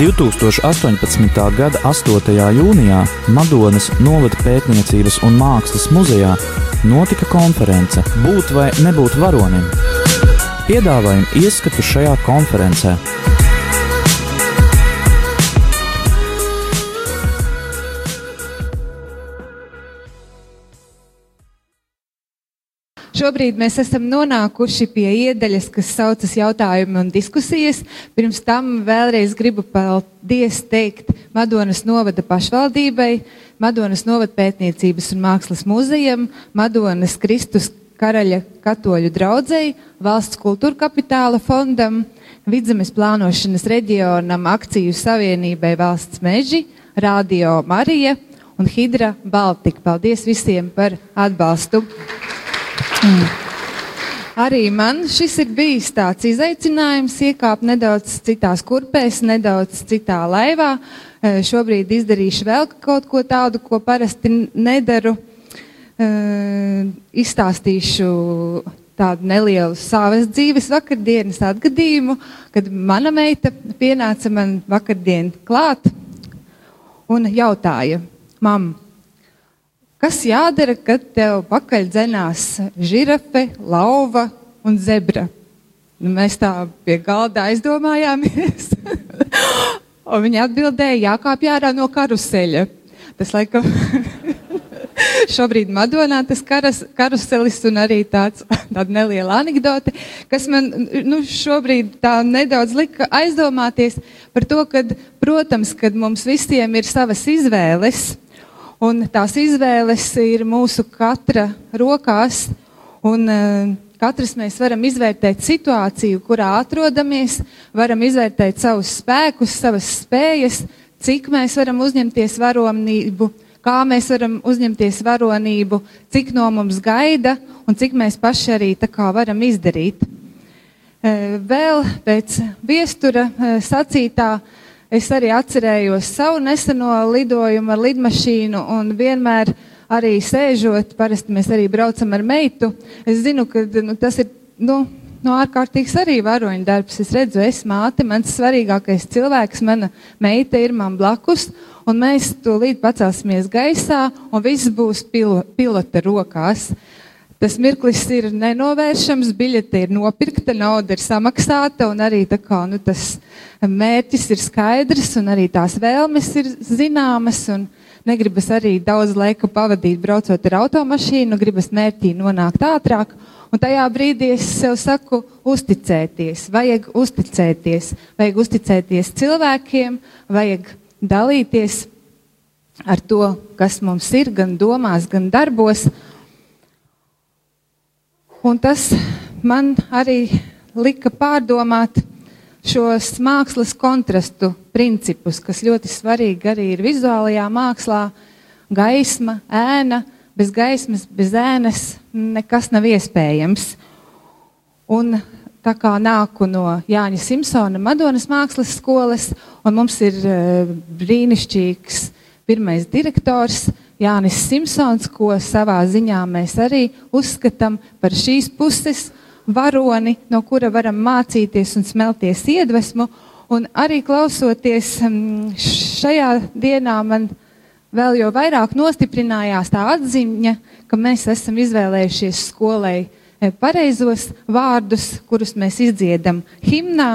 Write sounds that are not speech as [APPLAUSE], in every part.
2018. gada 8. jūnijā Madonas novada pētniecības un mākslas muzejā notika konference Būt vai nebūt varonim. Piedāvājam ieskatu šajā konferencē. Šobrīd mēs esam nonākuši pie iedaļas, kas saucas jautājumi un diskusijas. Pirms tam vēlreiz gribu paldies teikt Madonas novada pašvaldībai, Madonas novada pētniecības un mākslas muzejam, Madonas Kristus karaļa katoļu draudzēji, valsts kultūra kapitāla fondam, Vidzemes plānošanas reģionam, akciju savienībai valsts meži, Radio Marija un Hidra Baltika. Paldies visiem par atbalstu! Mm. Arī man šis ir bijis tāds izaicinājums, iekāpt nedaudz citās kurpēs, nedaudz citā laivā. E, šobrīd izdarīšu vēl kaut ko tādu, ko parasti nedaru. E, izstāstīšu tādu nelielu savas dzīves vakardienas atgadījumu, kad mana meita pienāca man vakardien klāt un jautāja, mamma, Kas jādara, kad tev pakaļ dzenās žirafe, lauva un zebra? Nu, mēs tā pie galda aizdomājāmies. [LAUGHS] un viņa atbildēja, jākāpj ārā no karuseļa. Tas laikam [LAUGHS] šobrīd Madonā tas karas, karuselis un arī tāds, [LAUGHS] tāda neliela anekdote, kas man nu, šobrīd tā nedaudz lika aizdomāties par to, ka, protams, kad mums visiem ir savas izvēles, Un tās izvēles ir mūsu katra rokās. Un, uh, katrs mēs varam izvērtēt situāciju, kurā atrodamies, varam izvērtēt savus spēkus, savas spējas, cik mēs varam uzņemties varonību, kā mēs varam uzņemties varonību, cik no mums gaida un cik mēs paši arī tā kā varam izdarīt. Uh, vēl pēc viestura uh, sacītā Es arī atcerējos savu neseno lidojumu ar lidmašīnu un vienmēr arī sēžot, parasti mēs arī braucam ar meitu. Es zinu, ka nu, tas ir nu, nu, ārkārtīgs arī varoņu darbs. Es redzu, es māte, mans svarīgākais cilvēks, mana meita ir man blakus, un mēs to līdz pacelsimies gaisā, un viss būs pilo, pilota rokās. Tas mirklis ir nenovēršams, biļete ir nopirkta, nauda ir samaksāta, un arī kā, nu, tas mērķis ir skaidrs, un arī tās vēlmes ir zināmas. Negribas arī daudz laika pavadīt braucot ar automašīnu, gribas mērķī nonākt ātrāk. Un tajā brīdī es sev saku, uzticēties, vajag uzticēties, vajag uzticēties cilvēkiem, vajag dalīties ar to, kas mums ir, gan domās, gan darbos. Un tas man arī lika pārdomāt šos mākslas kontrastu principus, kas ļoti svarīgi arī ir vizuālajā mākslā. Gaisma, ēna, bez gaismas, bez ēnas nekas nav iespējams. Un tā kā nāku no Jāņa Simpsona Madonas mākslas skolas, un mums ir uh, brīnišķīgs pirmais direktors, Jānis Simpsons, ko savā ziņā mēs arī uzskatām par šīs puses varoni, no kura varam mācīties un smelties iedvesmu. Un arī klausoties mm, šajā dienā, man vēl jau vairāk nostiprinājās tā atziņa, ka mēs esam izvēlējušies skolai e, pareizos vārdus, kurus mēs izdziedam himnā,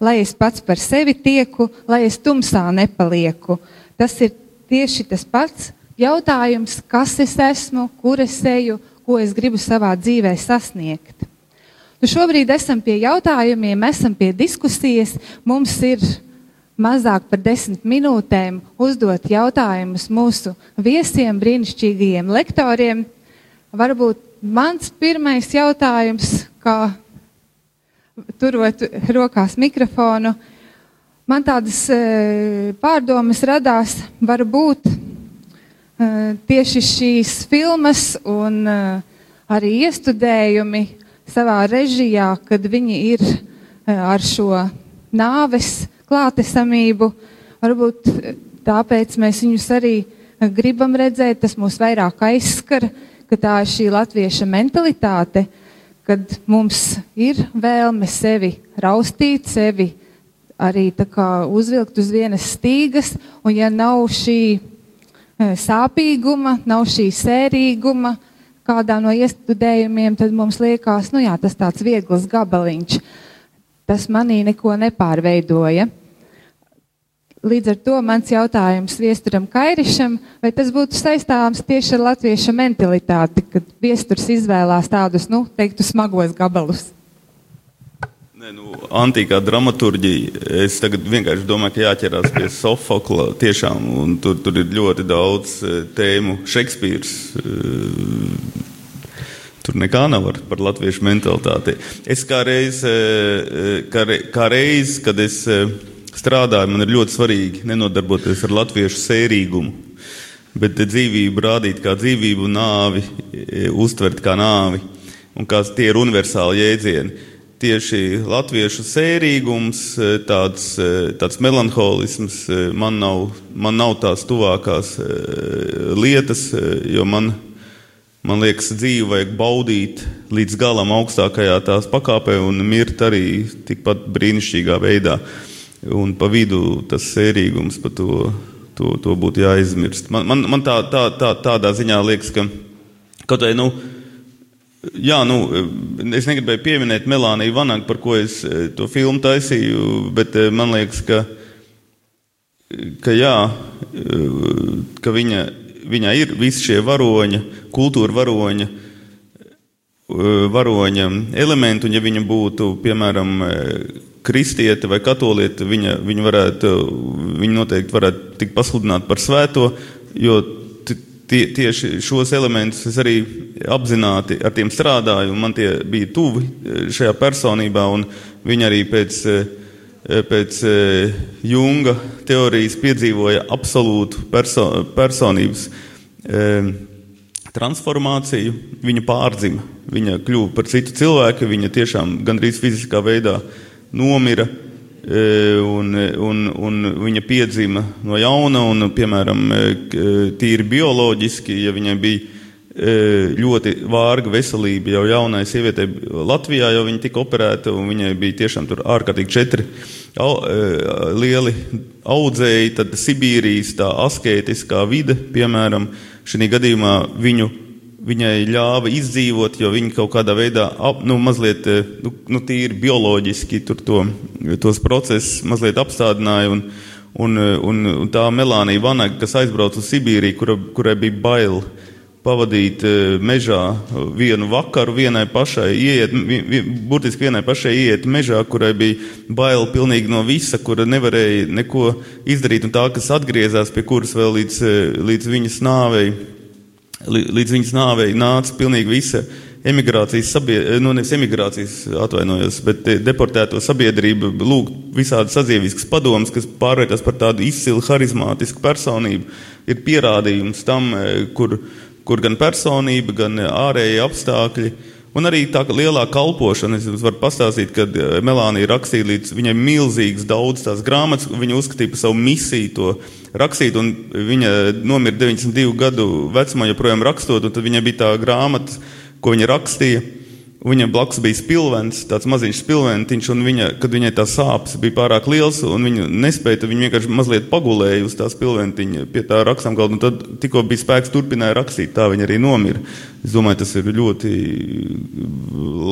lai es pats par sevi tieku, lai es tumsā nepalieku. Tas ir tieši tas pats, jautājums, kas es esmu, kur es eju, ko es gribu savā dzīvē sasniegt. Nu, šobrīd esam pie jautājumiem, esam pie diskusijas. Mums ir mazāk par desmit minūtēm uzdot jautājumus mūsu viesiem, brīnišķīgajiem lektoriem. Varbūt mans pirmais jautājums, kā turot rokās mikrofonu, man tādas e, pārdomas radās, varbūt Eh, tieši šīs filmas un eh, arī iestudējumi savā režijā, kad viņi ir eh, ar šo nāves klātesamību, varbūt tāpēc mēs viņus arī gribam redzēt, tas mūs vairāk aizskar, ka tā ir šī latvieša mentalitāte, kad mums ir vēlme sevi raustīt, sevi arī uzvilkt uz vienas stīgas, un ja nav šī sāpīguma, nav šī sērīguma kādā no iestudējumiem, tad mums liekas, nu jā, tas tāds viegls gabaliņš. Tas manī neko nepārveidoja. Līdz ar to mans jautājums viesturam Kairišam, vai tas būtu saistāms tieši ar latviešu mentalitāti, kad viesturs izvēlās tādus, nu, teiktu, smagos gabalus? Ne, nu, antīkā dramaturgija. Es vienkārši domāju, ka jāķerās pie Sofokla. Tiešām, tur, tur ir ļoti daudz e, tēmu. Šekspīrs. E, tur nekā nav par, latviešu mentalitāti. Es kā reiz, e, kā, kā reiz, kad es strādāju, man ir ļoti svarīgi nenodarboties ar latviešu sērīgumu. Bet dzīvību rādīt kā dzīvību, nāvi uztvert kā nāvi. Un kā tie ir universāli jēdzieni tieši latviešu sērīgums, e, tāds, e, tāds melanholisms e, man nav, man nav tās tuvākās lietas, jo man, man liekas, dzīvi vajag baudīt līdz galam augstākajā tās pakāpē un mirt arī tikpat brīnišķīgā veidā. Un pa vidu tas sērīgums, pa to, to, to būtu jāizmirst. Man, man, man tā, tā, tā, tādā ziņā liekas, ka kaut vai, nu, Jā, nu, es negribēju pieminēt Melāniju Vanagu, par ko es eh, to filmu taisīju, bet eh, man liekas, ka, ka jā, eh, ka viņa, viņā ir visi šie varoņa, kultūra varoņa, varoņa elementi, un ja viņa būtu, piemēram, kristiete vai katoliete, viņa, viņa varētu, viņa noteikti varētu tikt pasludināt par svēto, jo tie, tieši šos elementus es arī apzināti ar tiem strādāju, un man tie bija tuvi eh, šajā personībā, un viņi arī pēc, eh, pēc eh, Junga teorijas piedzīvoja absolūtu perso personības transformāciju, viņa pārdzima, viņa kļuva par citu cilvēku, viņa tiešām gandrīz fiziskā veidā nomira un, un, un viņa piedzima no jauna, un, piemēram, tīri bioloģiski, ja viņai bija ļoti vārga veselība jau jaunai sievietei Latvijā, jau viņa tika operēta, un viņai bija tiešām tur ārkārtīgi četri au, lieli audzēji, tad Sibīrijas tā asketiskā vide, piemēram, šī gadījumā viņu viņai ļāva izdzīvot, jo viņa kaut kādā veidā, nu, mazliet, eh, nu, nu tīri bioloģiski tur to, tos procesus mazliet apstādināja. Un, un, un, un tā Melānija Vanaga, kas aizbrauca uz Sibīriju, kura, kurai bija bail pavadīt eh, mežā vienu vakaru, vienai pašai ieiet, burtiski vienai pašai ieiet mežā, kurai bija bail pilnīgi no visa, kura nevarēja neko izdarīt, un tā, kas atgriezās pie kuras vēl līdz, eh, līdz viņas nāvei līdz viņas nāvei nāca pilnīgi visa emigrācijas sabiedrība, nu nevis emigrācijas atvainojos, bet deportēto sabiedrību lūgt visādi sadzīvisks padoms, kas pārvērtās par tādu izcilu harizmātisku personību, ir pierādījums tam, e, kur, kur gan personība, gan ārēji apstākļi Un arī tā lielā kalpošana, es jums varu pastāstīt, kad eh, Melānija rakstīja līdz viņai milzīgas daudz tās grāmatas, viņa uzskatīja par savu misiju to rakstīt, un viņa nomira 92 gadu vecumā, joprojām rakstot, un tad viņai bija tā grāmata, ko viņa rakstīja. Viņam blakus bija spilvens, tāds maziņš spilventiņš, un viņa, kad viņai tā sāpes bija pārāk liels, un viņa nespēja, tad viņa vienkārši mazliet pagulēja uz tā spilventiņa pie tā rakstām galda, un tad tikko bija spēks turpināja rakstīt, tā viņa arī nomira. Es domāju, tas ir ļoti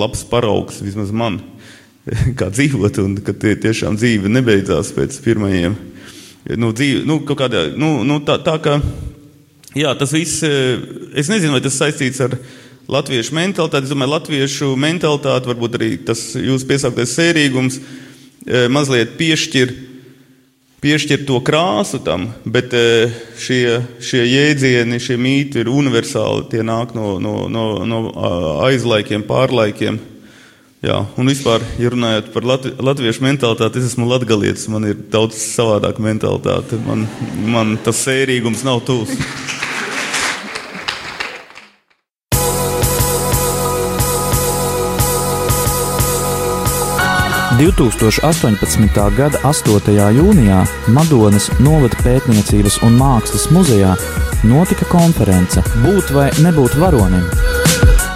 labs paraugs vismaz man, [LAUGHS] kā dzīvot, un ka tie tiešām dzīve nebeidzās pēc pirmajiem. Nu, dzīve, nu, kādā, nu, nu, tā, tā kā, jā, tas viss, es nezinu, vai tas saistīts ar latviešu mentalitāti. Es domāju, latviešu mentalitāte, varbūt arī tas jūsu piesauktais sērīgums, e, mazliet piešķir, piešķir to krāsu tam, bet e, šie, šie jēdzieni, šie mīti ir universāli. Tie nāk no, no, no, no aizlaikiem, pārlaikiem. Jā, un vispār, ja runājot par latvi, latviešu mentalitāti, es esmu latgalietis, man ir daudz savādāka mentalitāte. Man, man tas sērīgums nav tūs. 2018. gada 8. jūnijā Madonas novada pētniecības un mākslas muzejā notika konference Būt vai nebūt varonim.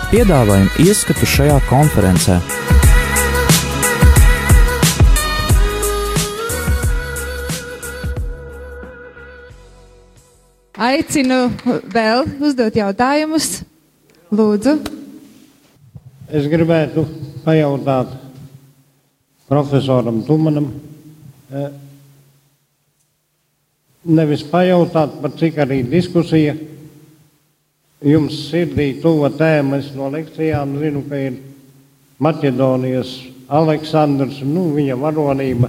Piedāvājam ieskatu šajā konferencē. Aicinu vēl uzdot jautājumus. Lūdzu. Es gribētu pajautāt, profesoram Tumanam, eh, nevis pajautāt, bet cik arī diskusija jums sirdī tuva tēma. Es no lekcijām zinu, ka ir Maķedonijas Aleksandrs, nu, viņa varonība,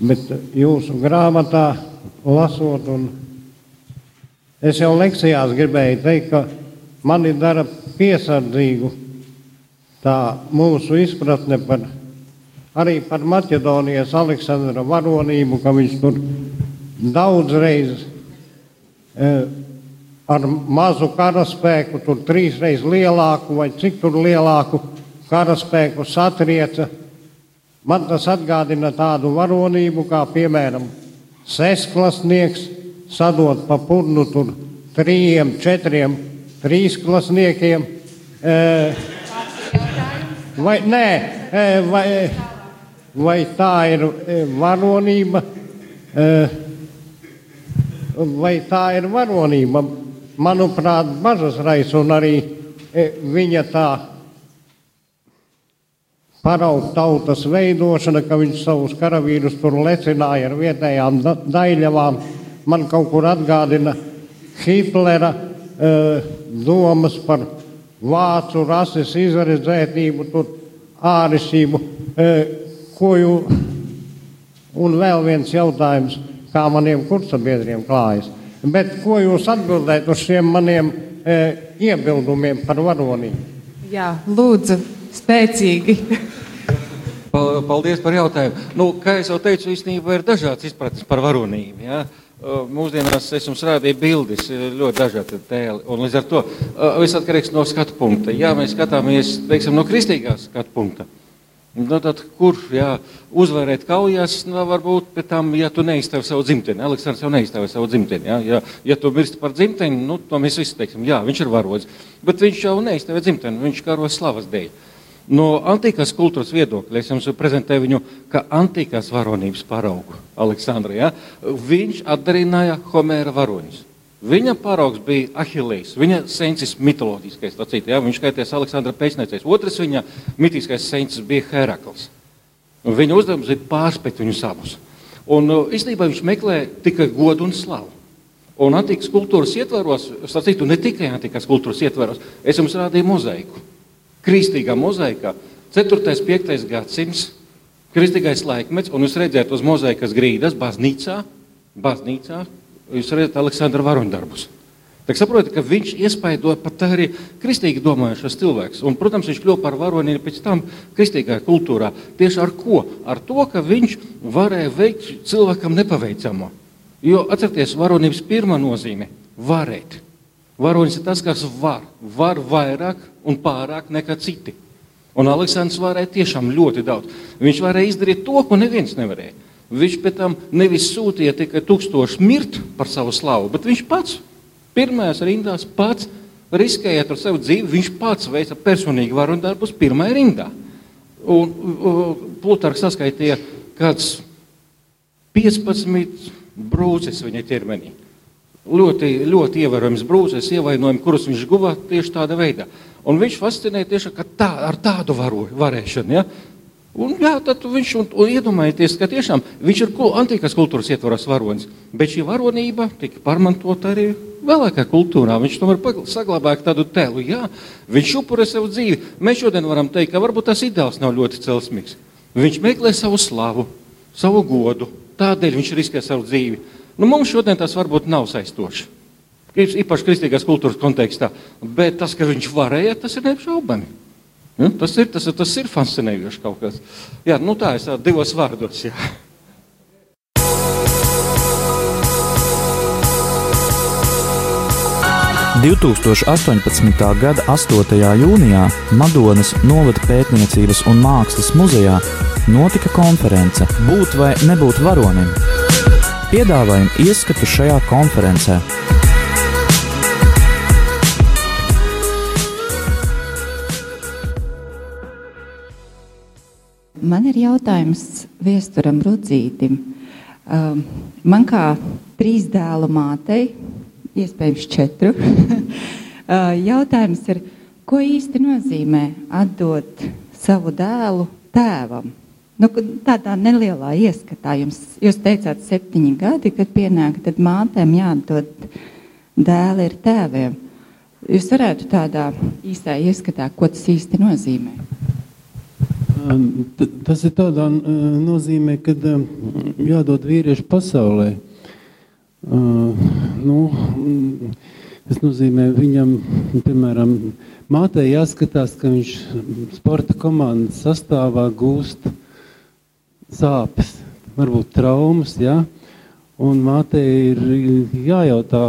bet jūsu grāmatā lasot, un es jau lekcijās gribēju teikt, ka mani dara piesardzīgu tā mūsu izpratne par, arī par Maķedonijas Aleksandra varonību, ka viņš tur daudzreiz e, ar mazu karaspēku, tur trīsreiz lielāku vai cik tur lielāku karaspēku satrieca. Man tas atgādina tādu varonību, kā piemēram sesklasnieks sadot pa purnu tur trījiem, četriem trīsklasniekiem. E, vai, nē, e, vai, vai tā ir e, varonība? E, vai tā ir varonība? Manuprāt, bažas raisa un arī e, viņa tā paraugu tautas veidošana, ka viņš savus karavīrus tur lecināja ar vietējām da daļavām. Man kaut kur atgādina Hitlera uh, domas par vācu rases izredzētību, tur ārisību. Uh, ko jūs, un vēl viens jautājums, kā maniem kursabiedriem klājas. Bet ko jūs atbildētu uz šiem maniem e, iebildumiem par varonību? Jā, lūdzu, spēcīgi. Paldies par jautājumu. Nu, kā jau teicu, īstenībā ir dažādas izpratnes par varonību. Ja? Mūsdienās es jums rādīju bildes, ļoti dažādi tēli. Un līdz ar to viss atkarīgs no skatu punkta. Ja mēs skatāmies teiksim, no kristīgās skatu punkta, nu, tad kur jā, uzvarēt kaujās, nu, varbūt pēc tam, ja tu neizstāvi savu dzimteni. Aleksandrs jau neizstāvi savu dzimteni. Ja, ja, ja tu mirsti par dzimteni, nu, to mēs visi teiksim, jā, viņš ir varods. Bet viņš jau neizstāvi dzimteni, viņš karo slavas dēļ. No antīkās kultūras viedokļa es jums prezentēju viņu kā antīkās varonības paraugu Aleksandra. Ja? Viņš atdarināja Homēra varoņus. Viņa paraugs bija Ahilējs, viņa sensis mitoloģiskais, tacīt, ja? viņš skaities Aleksandra pēcnēcējs. Otrs viņa mitiskais sensis bija Herakls. Un viņa uzdevums bija pārspēt viņus abus. Un īstenībā viņš meklē tikai godu un slavu. Un antīkas kultūras ietvaros, sacītu, ne tikai antīkās kultūras ietvaros, es jums rādīju mozaiku kristīgā mozaikā, 4. un 5. gadsimts, kristīgais laikmets, un jūs redzat uz mozaikas grīdas, baznīcā, baznīcā jūs redzat Aleksandra varoņdarbus. Tā saprotat, ka viņš iespaido pat arī kristīgi domājušos cilvēkus. Un, protams, viņš kļuva par varoni pēc tam kristīgajā kultūrā. Tieši ar ko? Ar to, ka viņš varēja veikt cilvēkam nepaveicamo. Jo atcerieties, varonības pirmā nozīme - varēt. Varonis ir tas, kas var, var vairāk un pārāk nekā citi. Un Aleksandrs varēja tiešām ļoti daudz. Viņš varēja izdarīt to, ko neviens nevarēja. Viņš pēc tam nevis sūtīja tikai tūkstošu mirt par savu slavu, bet viņš pats, pirmajās rindās, pats riskējot ar savu dzīvi, viņš pats veica personīgi varu un darbus pirmajā rindā. Un Plutarks saskaitīja kāds 15 brūces viņa ķermenī ļoti, ļoti ievērojams brūces, ievainojumi, kurus viņš guva tieši tādā veidā. Un viņš fascinēja tieši tā, ar tādu varu, varēšanu. Ja? Un, jā, tad viņš un, un iedomājieties, ka tiešām viņš ir antīkās kultūras ietvaros varonis. Bet šī varonība tika pārmantota arī vēlākā kultūrā. Viņš tomēr saglabāja tādu tēlu. Jā, viņš upurē savu dzīvi. Mēs šodien varam teikt, ka varbūt tas ideāls nav ļoti celsmīgs. Viņš meklē savu slavu, savu godu. Tādēļ viņš riskē savu dzīvi. Nu, mums šodien tas varbūt nav saistoši. Īpaši kristīgās kultūras kontekstā. Bet tas, ka viņš varēja, tas ir neapšaubami. Ja, tas, ir, tas, ir, tas ir fascinējoši kaut kas. Jā, nu tā es tā divos vārdos. Jā. – 2018. gada 8. jūnijā Madonas novada pētniecības un mākslas muzejā notika konference Būt vai nebūt varonim piedāvājam ieskatu šajā konferencē. Man ir jautājums viesturam Rudzītim. Um, man kā trīs dēlu mātei iespējams četru. [LAUGHS] Jautājums ir, ko īsti nozīmē atdot savu dēlu tēvam? Nu, tādā nelielā ieskatā jums, jūs teicāt, septiņi gadi, kad pienāk, tad mātēm jādod dēli ir tēviem. Jūs varētu tādā īsā ieskatā, ko tas īsti nozīmē? Tas ir tādā nozīmē, ka jādod vīriešu pasaulē. Nu, tas nozīmē viņam, piemēram, mātei jāskatās, ka viņš sporta komandas sastāvā gūst uh, sāpes, varbūt traumas. Ja? Un mātei ir jājautā,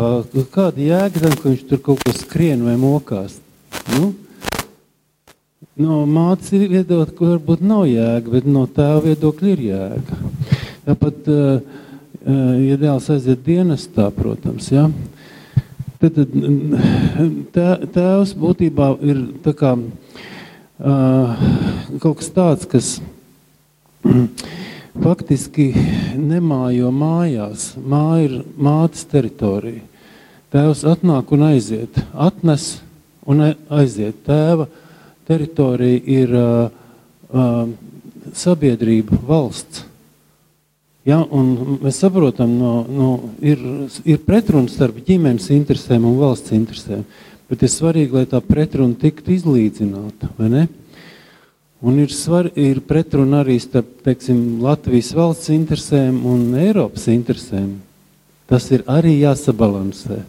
kāda jēga tam, ka viņš tur kaut ko skrien vai mokās. Nu? No mātes viedokļa varbūt nav jēga, bet no tēva viedokļa ir jēga. Tāpat, uh, ja dēls aiziet dienestā, protams, ja? tad tā, tēvs būtībā ir kā, uh, kaut kas tāds, kas faktiski nemājo mājās. Māja ir mātes teritorija. Tēvs atnāk un aiziet, atnes un aiziet. Tēva teritorija ir uh, uh, sabiedrība, valsts. Ja, mēs saprotam, no, no, ir, ir pretruna starp ģimenes interesēm un valsts interesēm. Bet ir svarīgi, lai tā pretruna tiktu izlīdzināta. Un ir, svar, ir pretruna arī starp teiksim, Latvijas valsts interesēm un Eiropas interesēm. Tas ir arī jāsabalansē.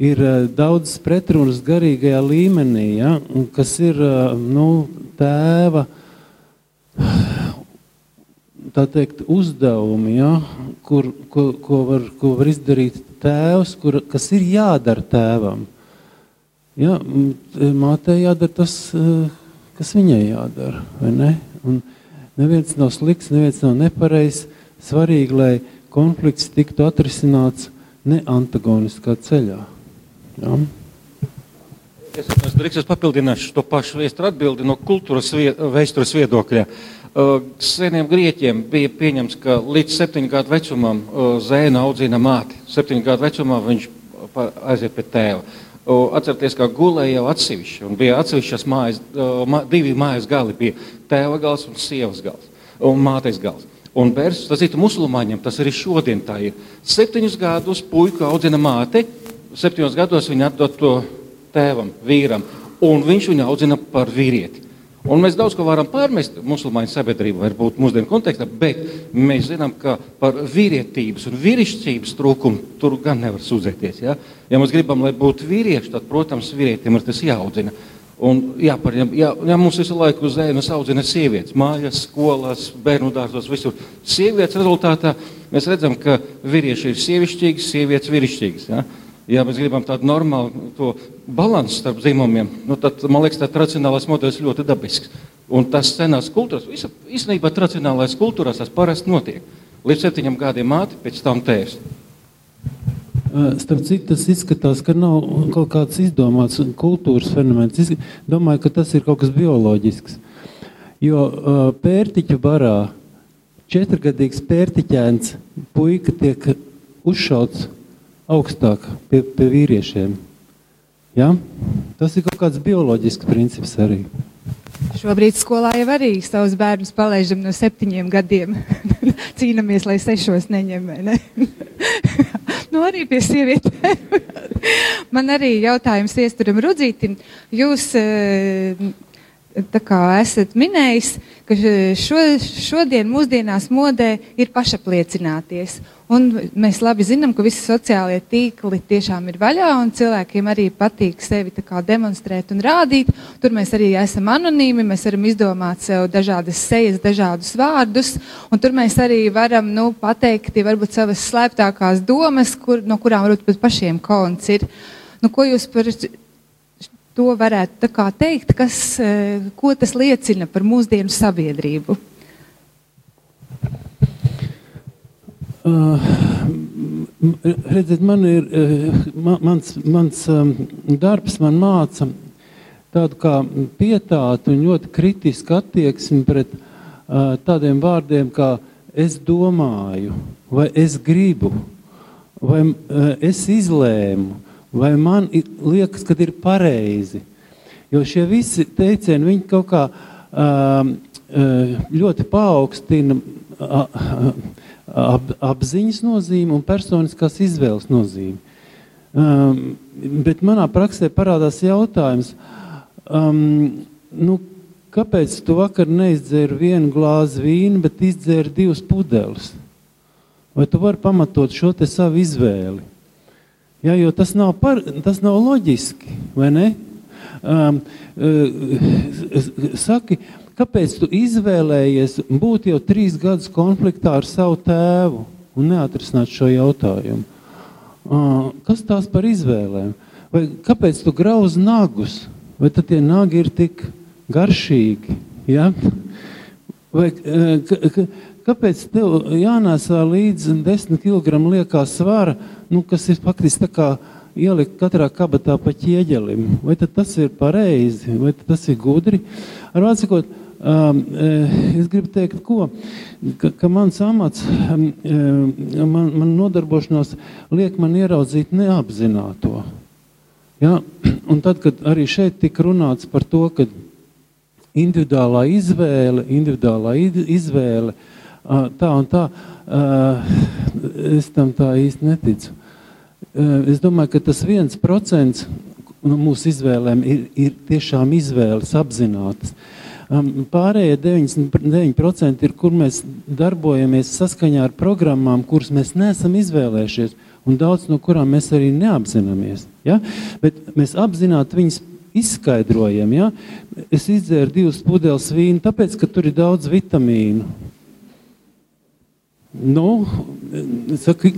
Ir uh, daudz pretrunas garīgajā līmenī, ja, kas ir uh, nu, tēva teikt, uzdevumi, ja, kur, ko, ko, var, ko var izdarīt tēvs, kur, kas ir jādara tēvam. Ja, mātei jādara tas. Uh, kas viņai jādara. Ne? Un neviens nav slikts, neviens nav nepareizs. Svarīgi, lai konflikts tiktu atrisināts ne antagoniskā ceļā. Ja? Es drīkstu papildināšu to pašu vēstures atbildi no kultūras vēstures viedokļa. Uh, seniem grieķiem bija pieņemts, ka līdz septiņu gadu vecumam uh, zēna audzina māti. Septiņu gadu vecumā viņš aiziet pie tēva. Atcerieties, kā gulēja jau atsevišķi. Bija atsevišķas mājas, divi mājas gali. Bija tēva gals un sievas gals un mātes gals. Un bērns, tas ir musulmaņiem, tas arī šodien tā ir. Septiņus gadus puiku audzina māte, septiņos gados viņa atdod to tēvam, vīram, un viņš viņu audzina par vīrieti. Un mēs daudz ko varam pārmest musulmaņu sabiedrību, varbūt mūsdienu kontekstā, bet mēs zinām, ka par vīrietības un vīrišķības trūkumu tur gan nevar sūdzēties. Ja, ja mēs gribam, lai būtu vīrieši, tad, protams, vīrietim ir tas jāaudzina. Un, jā, par, jā, jā, mums visu laiku zēnas audzina sievietes, mājās, skolās, bērnu dārzos, visur. Sievietes rezultātā mēs redzam, ka vīrieši ir sievišķīgi, sievietes vīrišķīgas. Ja? Ja mēs gribam tādu normālu balansu starp zīmumiem, nu, tad man liekas, tāds racionālais modelis ļoti dabisks. Un tas senās kultūras, visa, īstenībā tradicionālais kultūrās tas parasti notiek. Līdz septiņiem gadiem māte, pēc tam tēvs. Starp citu, tas izskatās, ka nav kaut kāds izdomāts kultūras fenomens. Es domāju, ka tas ir kaut kas bioloģisks. Jo pērtiķu barā četrgadīgs pērtiķēns puika tiek uzšauts augstāk pie, pie vīriešiem. Ja? Tas ir kaut kāds bioloģisks princips arī. Šobrīd skolā jau arī savus bērnus palaižam no septiņiem gadiem. [LAUGHS] Cīnāmies, lai sešos neņem. Ne? [LAUGHS] nu, arī pie sievietēm. [LAUGHS] Man arī jautājums iesturam Rudzītim. Jūs esat minējis, ka šo, šodien mūsdienās modē ir pašapliecināties. Un mēs labi zinām, ka visi sociālie tīkli tiešām ir vaļā un cilvēkiem arī patīk sevi demonstrēt un rādīt. Tur mēs arī esam anonīmi, mēs varam izdomāt sev dažādas sejas, dažādus vārdus. Un tur mēs arī varam nu, pateikt varbūt savas slēptākās domas, kur, no kurām varbūt pat pašiem kauns ir. Nu, ko jūs par to varētu teikt, kas, eh, ko tas liecina par mūsdienu sabiedrību? Uh, redziet, man ir, uh, mans, mans um, darbs man māca tādu kā pietātu un ļoti kritisku attieksmi pret uh, tādiem vārdiem kā es domāju vai es gribu. vai uh, es izlēmu, vai man liekas, ka ir pareizi. Jo šie visi teicieni, viņi kaut kā uh, ļoti paaugstina ap, apziņas nozīmi un personiskās izvēles nozīmi. Um, bet manā praksē parādās jautājums, um, nu, kāpēc tu vakar neizdzēri vienu glāzi vīnu, bet izdzēri divas pudeles? Vai tu vari pamatot šo te savu izvēli? Ja, jo tas nav, par, tas nav loģiski, vai ne? Um, uh, saki, kāpēc tu izvēlējies būt jau trīs gadus konfliktā ar savu tēvu un neatrisināt šo jautājumu? Kas tās par izvēlēm? Vai kāpēc tu grauzi nagus? Vai tad tie nagi ir tik garšīgi? Ja? Vai, kāpēc tev jānēsā līdzi 10 kg liekā svara, nu, kas ir faktiski tā kā ielikt katrā kabatā pa ķieģelim. Vai tas ir pareizi, vai tas ir gudri? Ar vārdu sakot, um, eh, es gribu teikt, ko, ka, ka mans amats, um, eh, man, man nodarbošanās liek man ieraudzīt neapzināto. Ja? [CLEARS THROAT] Un tad, kad arī šeit tika runāts par to, ka individuālā izvēle, individuālā izvēle, tā un tā, es tam tā īsti neticu. Es domāju, ka tas viens procents no mūsu izvēlēm ir, ir tiešām izvēles apzinātas. Pārējie 99% ir, kur mēs darbojamies saskaņā ar programmām, kuras mēs neesam izvēlējušies, un daudz no kurām mēs arī neapzināmies. Ja? Bet mēs apzināti viņus izskaidrojam. Ja? Es izdzēru divas pudeles vīnu, tāpēc, ka tur ir daudz vitamīnu. Nu, saku,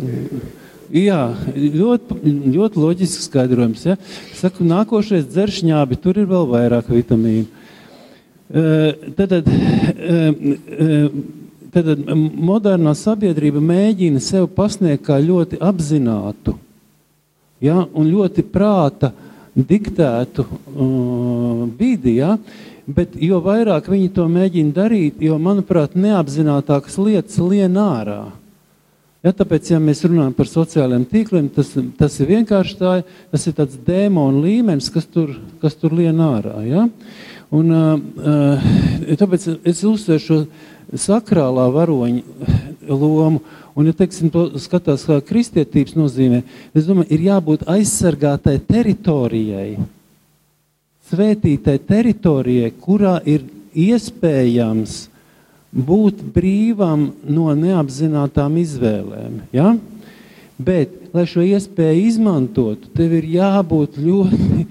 Jā, ļoti, ļoti loģisks skaidrojums. Ja? Saku, nākošais dzeršņābi, tur ir vēl vairāk vitamīnu. Tad, tad, tad modernā sabiedrība mēģina sev pasniegt kā ļoti apzinātu ja? un ļoti prāta diktētu uh, vidi. Ja? Bet jo vairāk viņi to mēģina darīt, jo, manuprāt, neapzinātākas lietas lien ārā. Ja, tāpēc, ja mēs runājam par sociālajiem tīkliem, tas, tas ir vienkārši tā, tas ir tāds dēmonu līmenis, kas tur, kas tur lien ārā. Ja? Un, uh, tāpēc es uzsveru šo sakrālā varoņa lomu. Un, ja teiksim, to skatās kā kristietības nozīmē, es domāju, ir jābūt aizsargātai teritorijai, svētītai teritorijai, kurā ir iespējams būt brīvam no neapzinātām izvēlēm. Ja? Bet, lai šo iespēju izmantotu, tev ir jābūt ļoti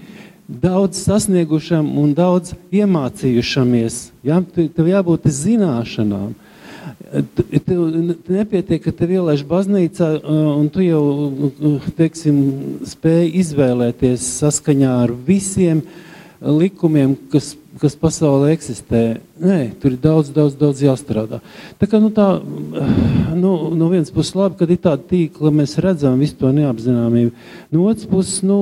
daudz sasniegušam un daudz iemācījušamies. Ja? Tev jābūt zināšanām. Tev nepietiek, ka te ielaiž baznīcā, un tu jau teiksim, spēj izvēlēties saskaņā ar visiem likumiem, kas kas pasaulē eksistē. Nē, tur ir daudz, daudz, daudz jāstrādā. Tā kā nu, tā, nu, no vienas puses labi, kad ir tāda tīkla, mēs redzam visu to neapzināmību. No otras puses, nu,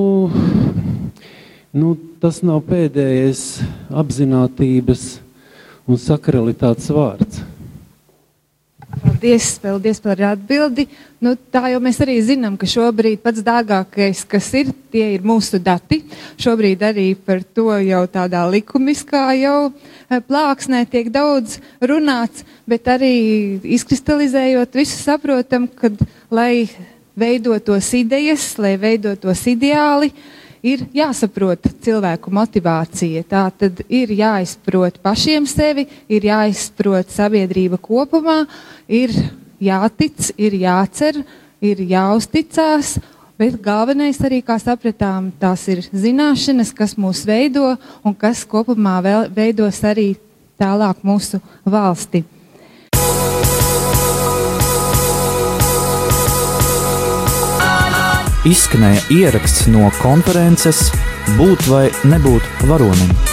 nu, tas nav pēdējais apzinātības un sakralitātes vārds. Paldies, paldies par atbildi. Nu, tā jau mēs arī zinām, ka šobrīd pats dārgākais, kas ir, tie ir mūsu dati. Šobrīd arī par to jau tādā likumiskā jau eh, plāksnē tiek daudz runāts, bet arī izkristalizējot visu saprotam, ka lai veidotos idejas, lai veidotos ideāli, uh, ir jāsaprot cilvēku motivācija. Tā tad ir jāizprot pašiem sevi, ir jāizprot sabiedrība kopumā, ir jātic, ir jācer, ir jāuzticās. Bet galvenais arī, kā sapratām, tās ir zināšanas, kas mūs veido un kas kopumā veidos arī tālāk mūsu valsti. Izskanēja ieraksts no konferences Būt vai nebūt varonim.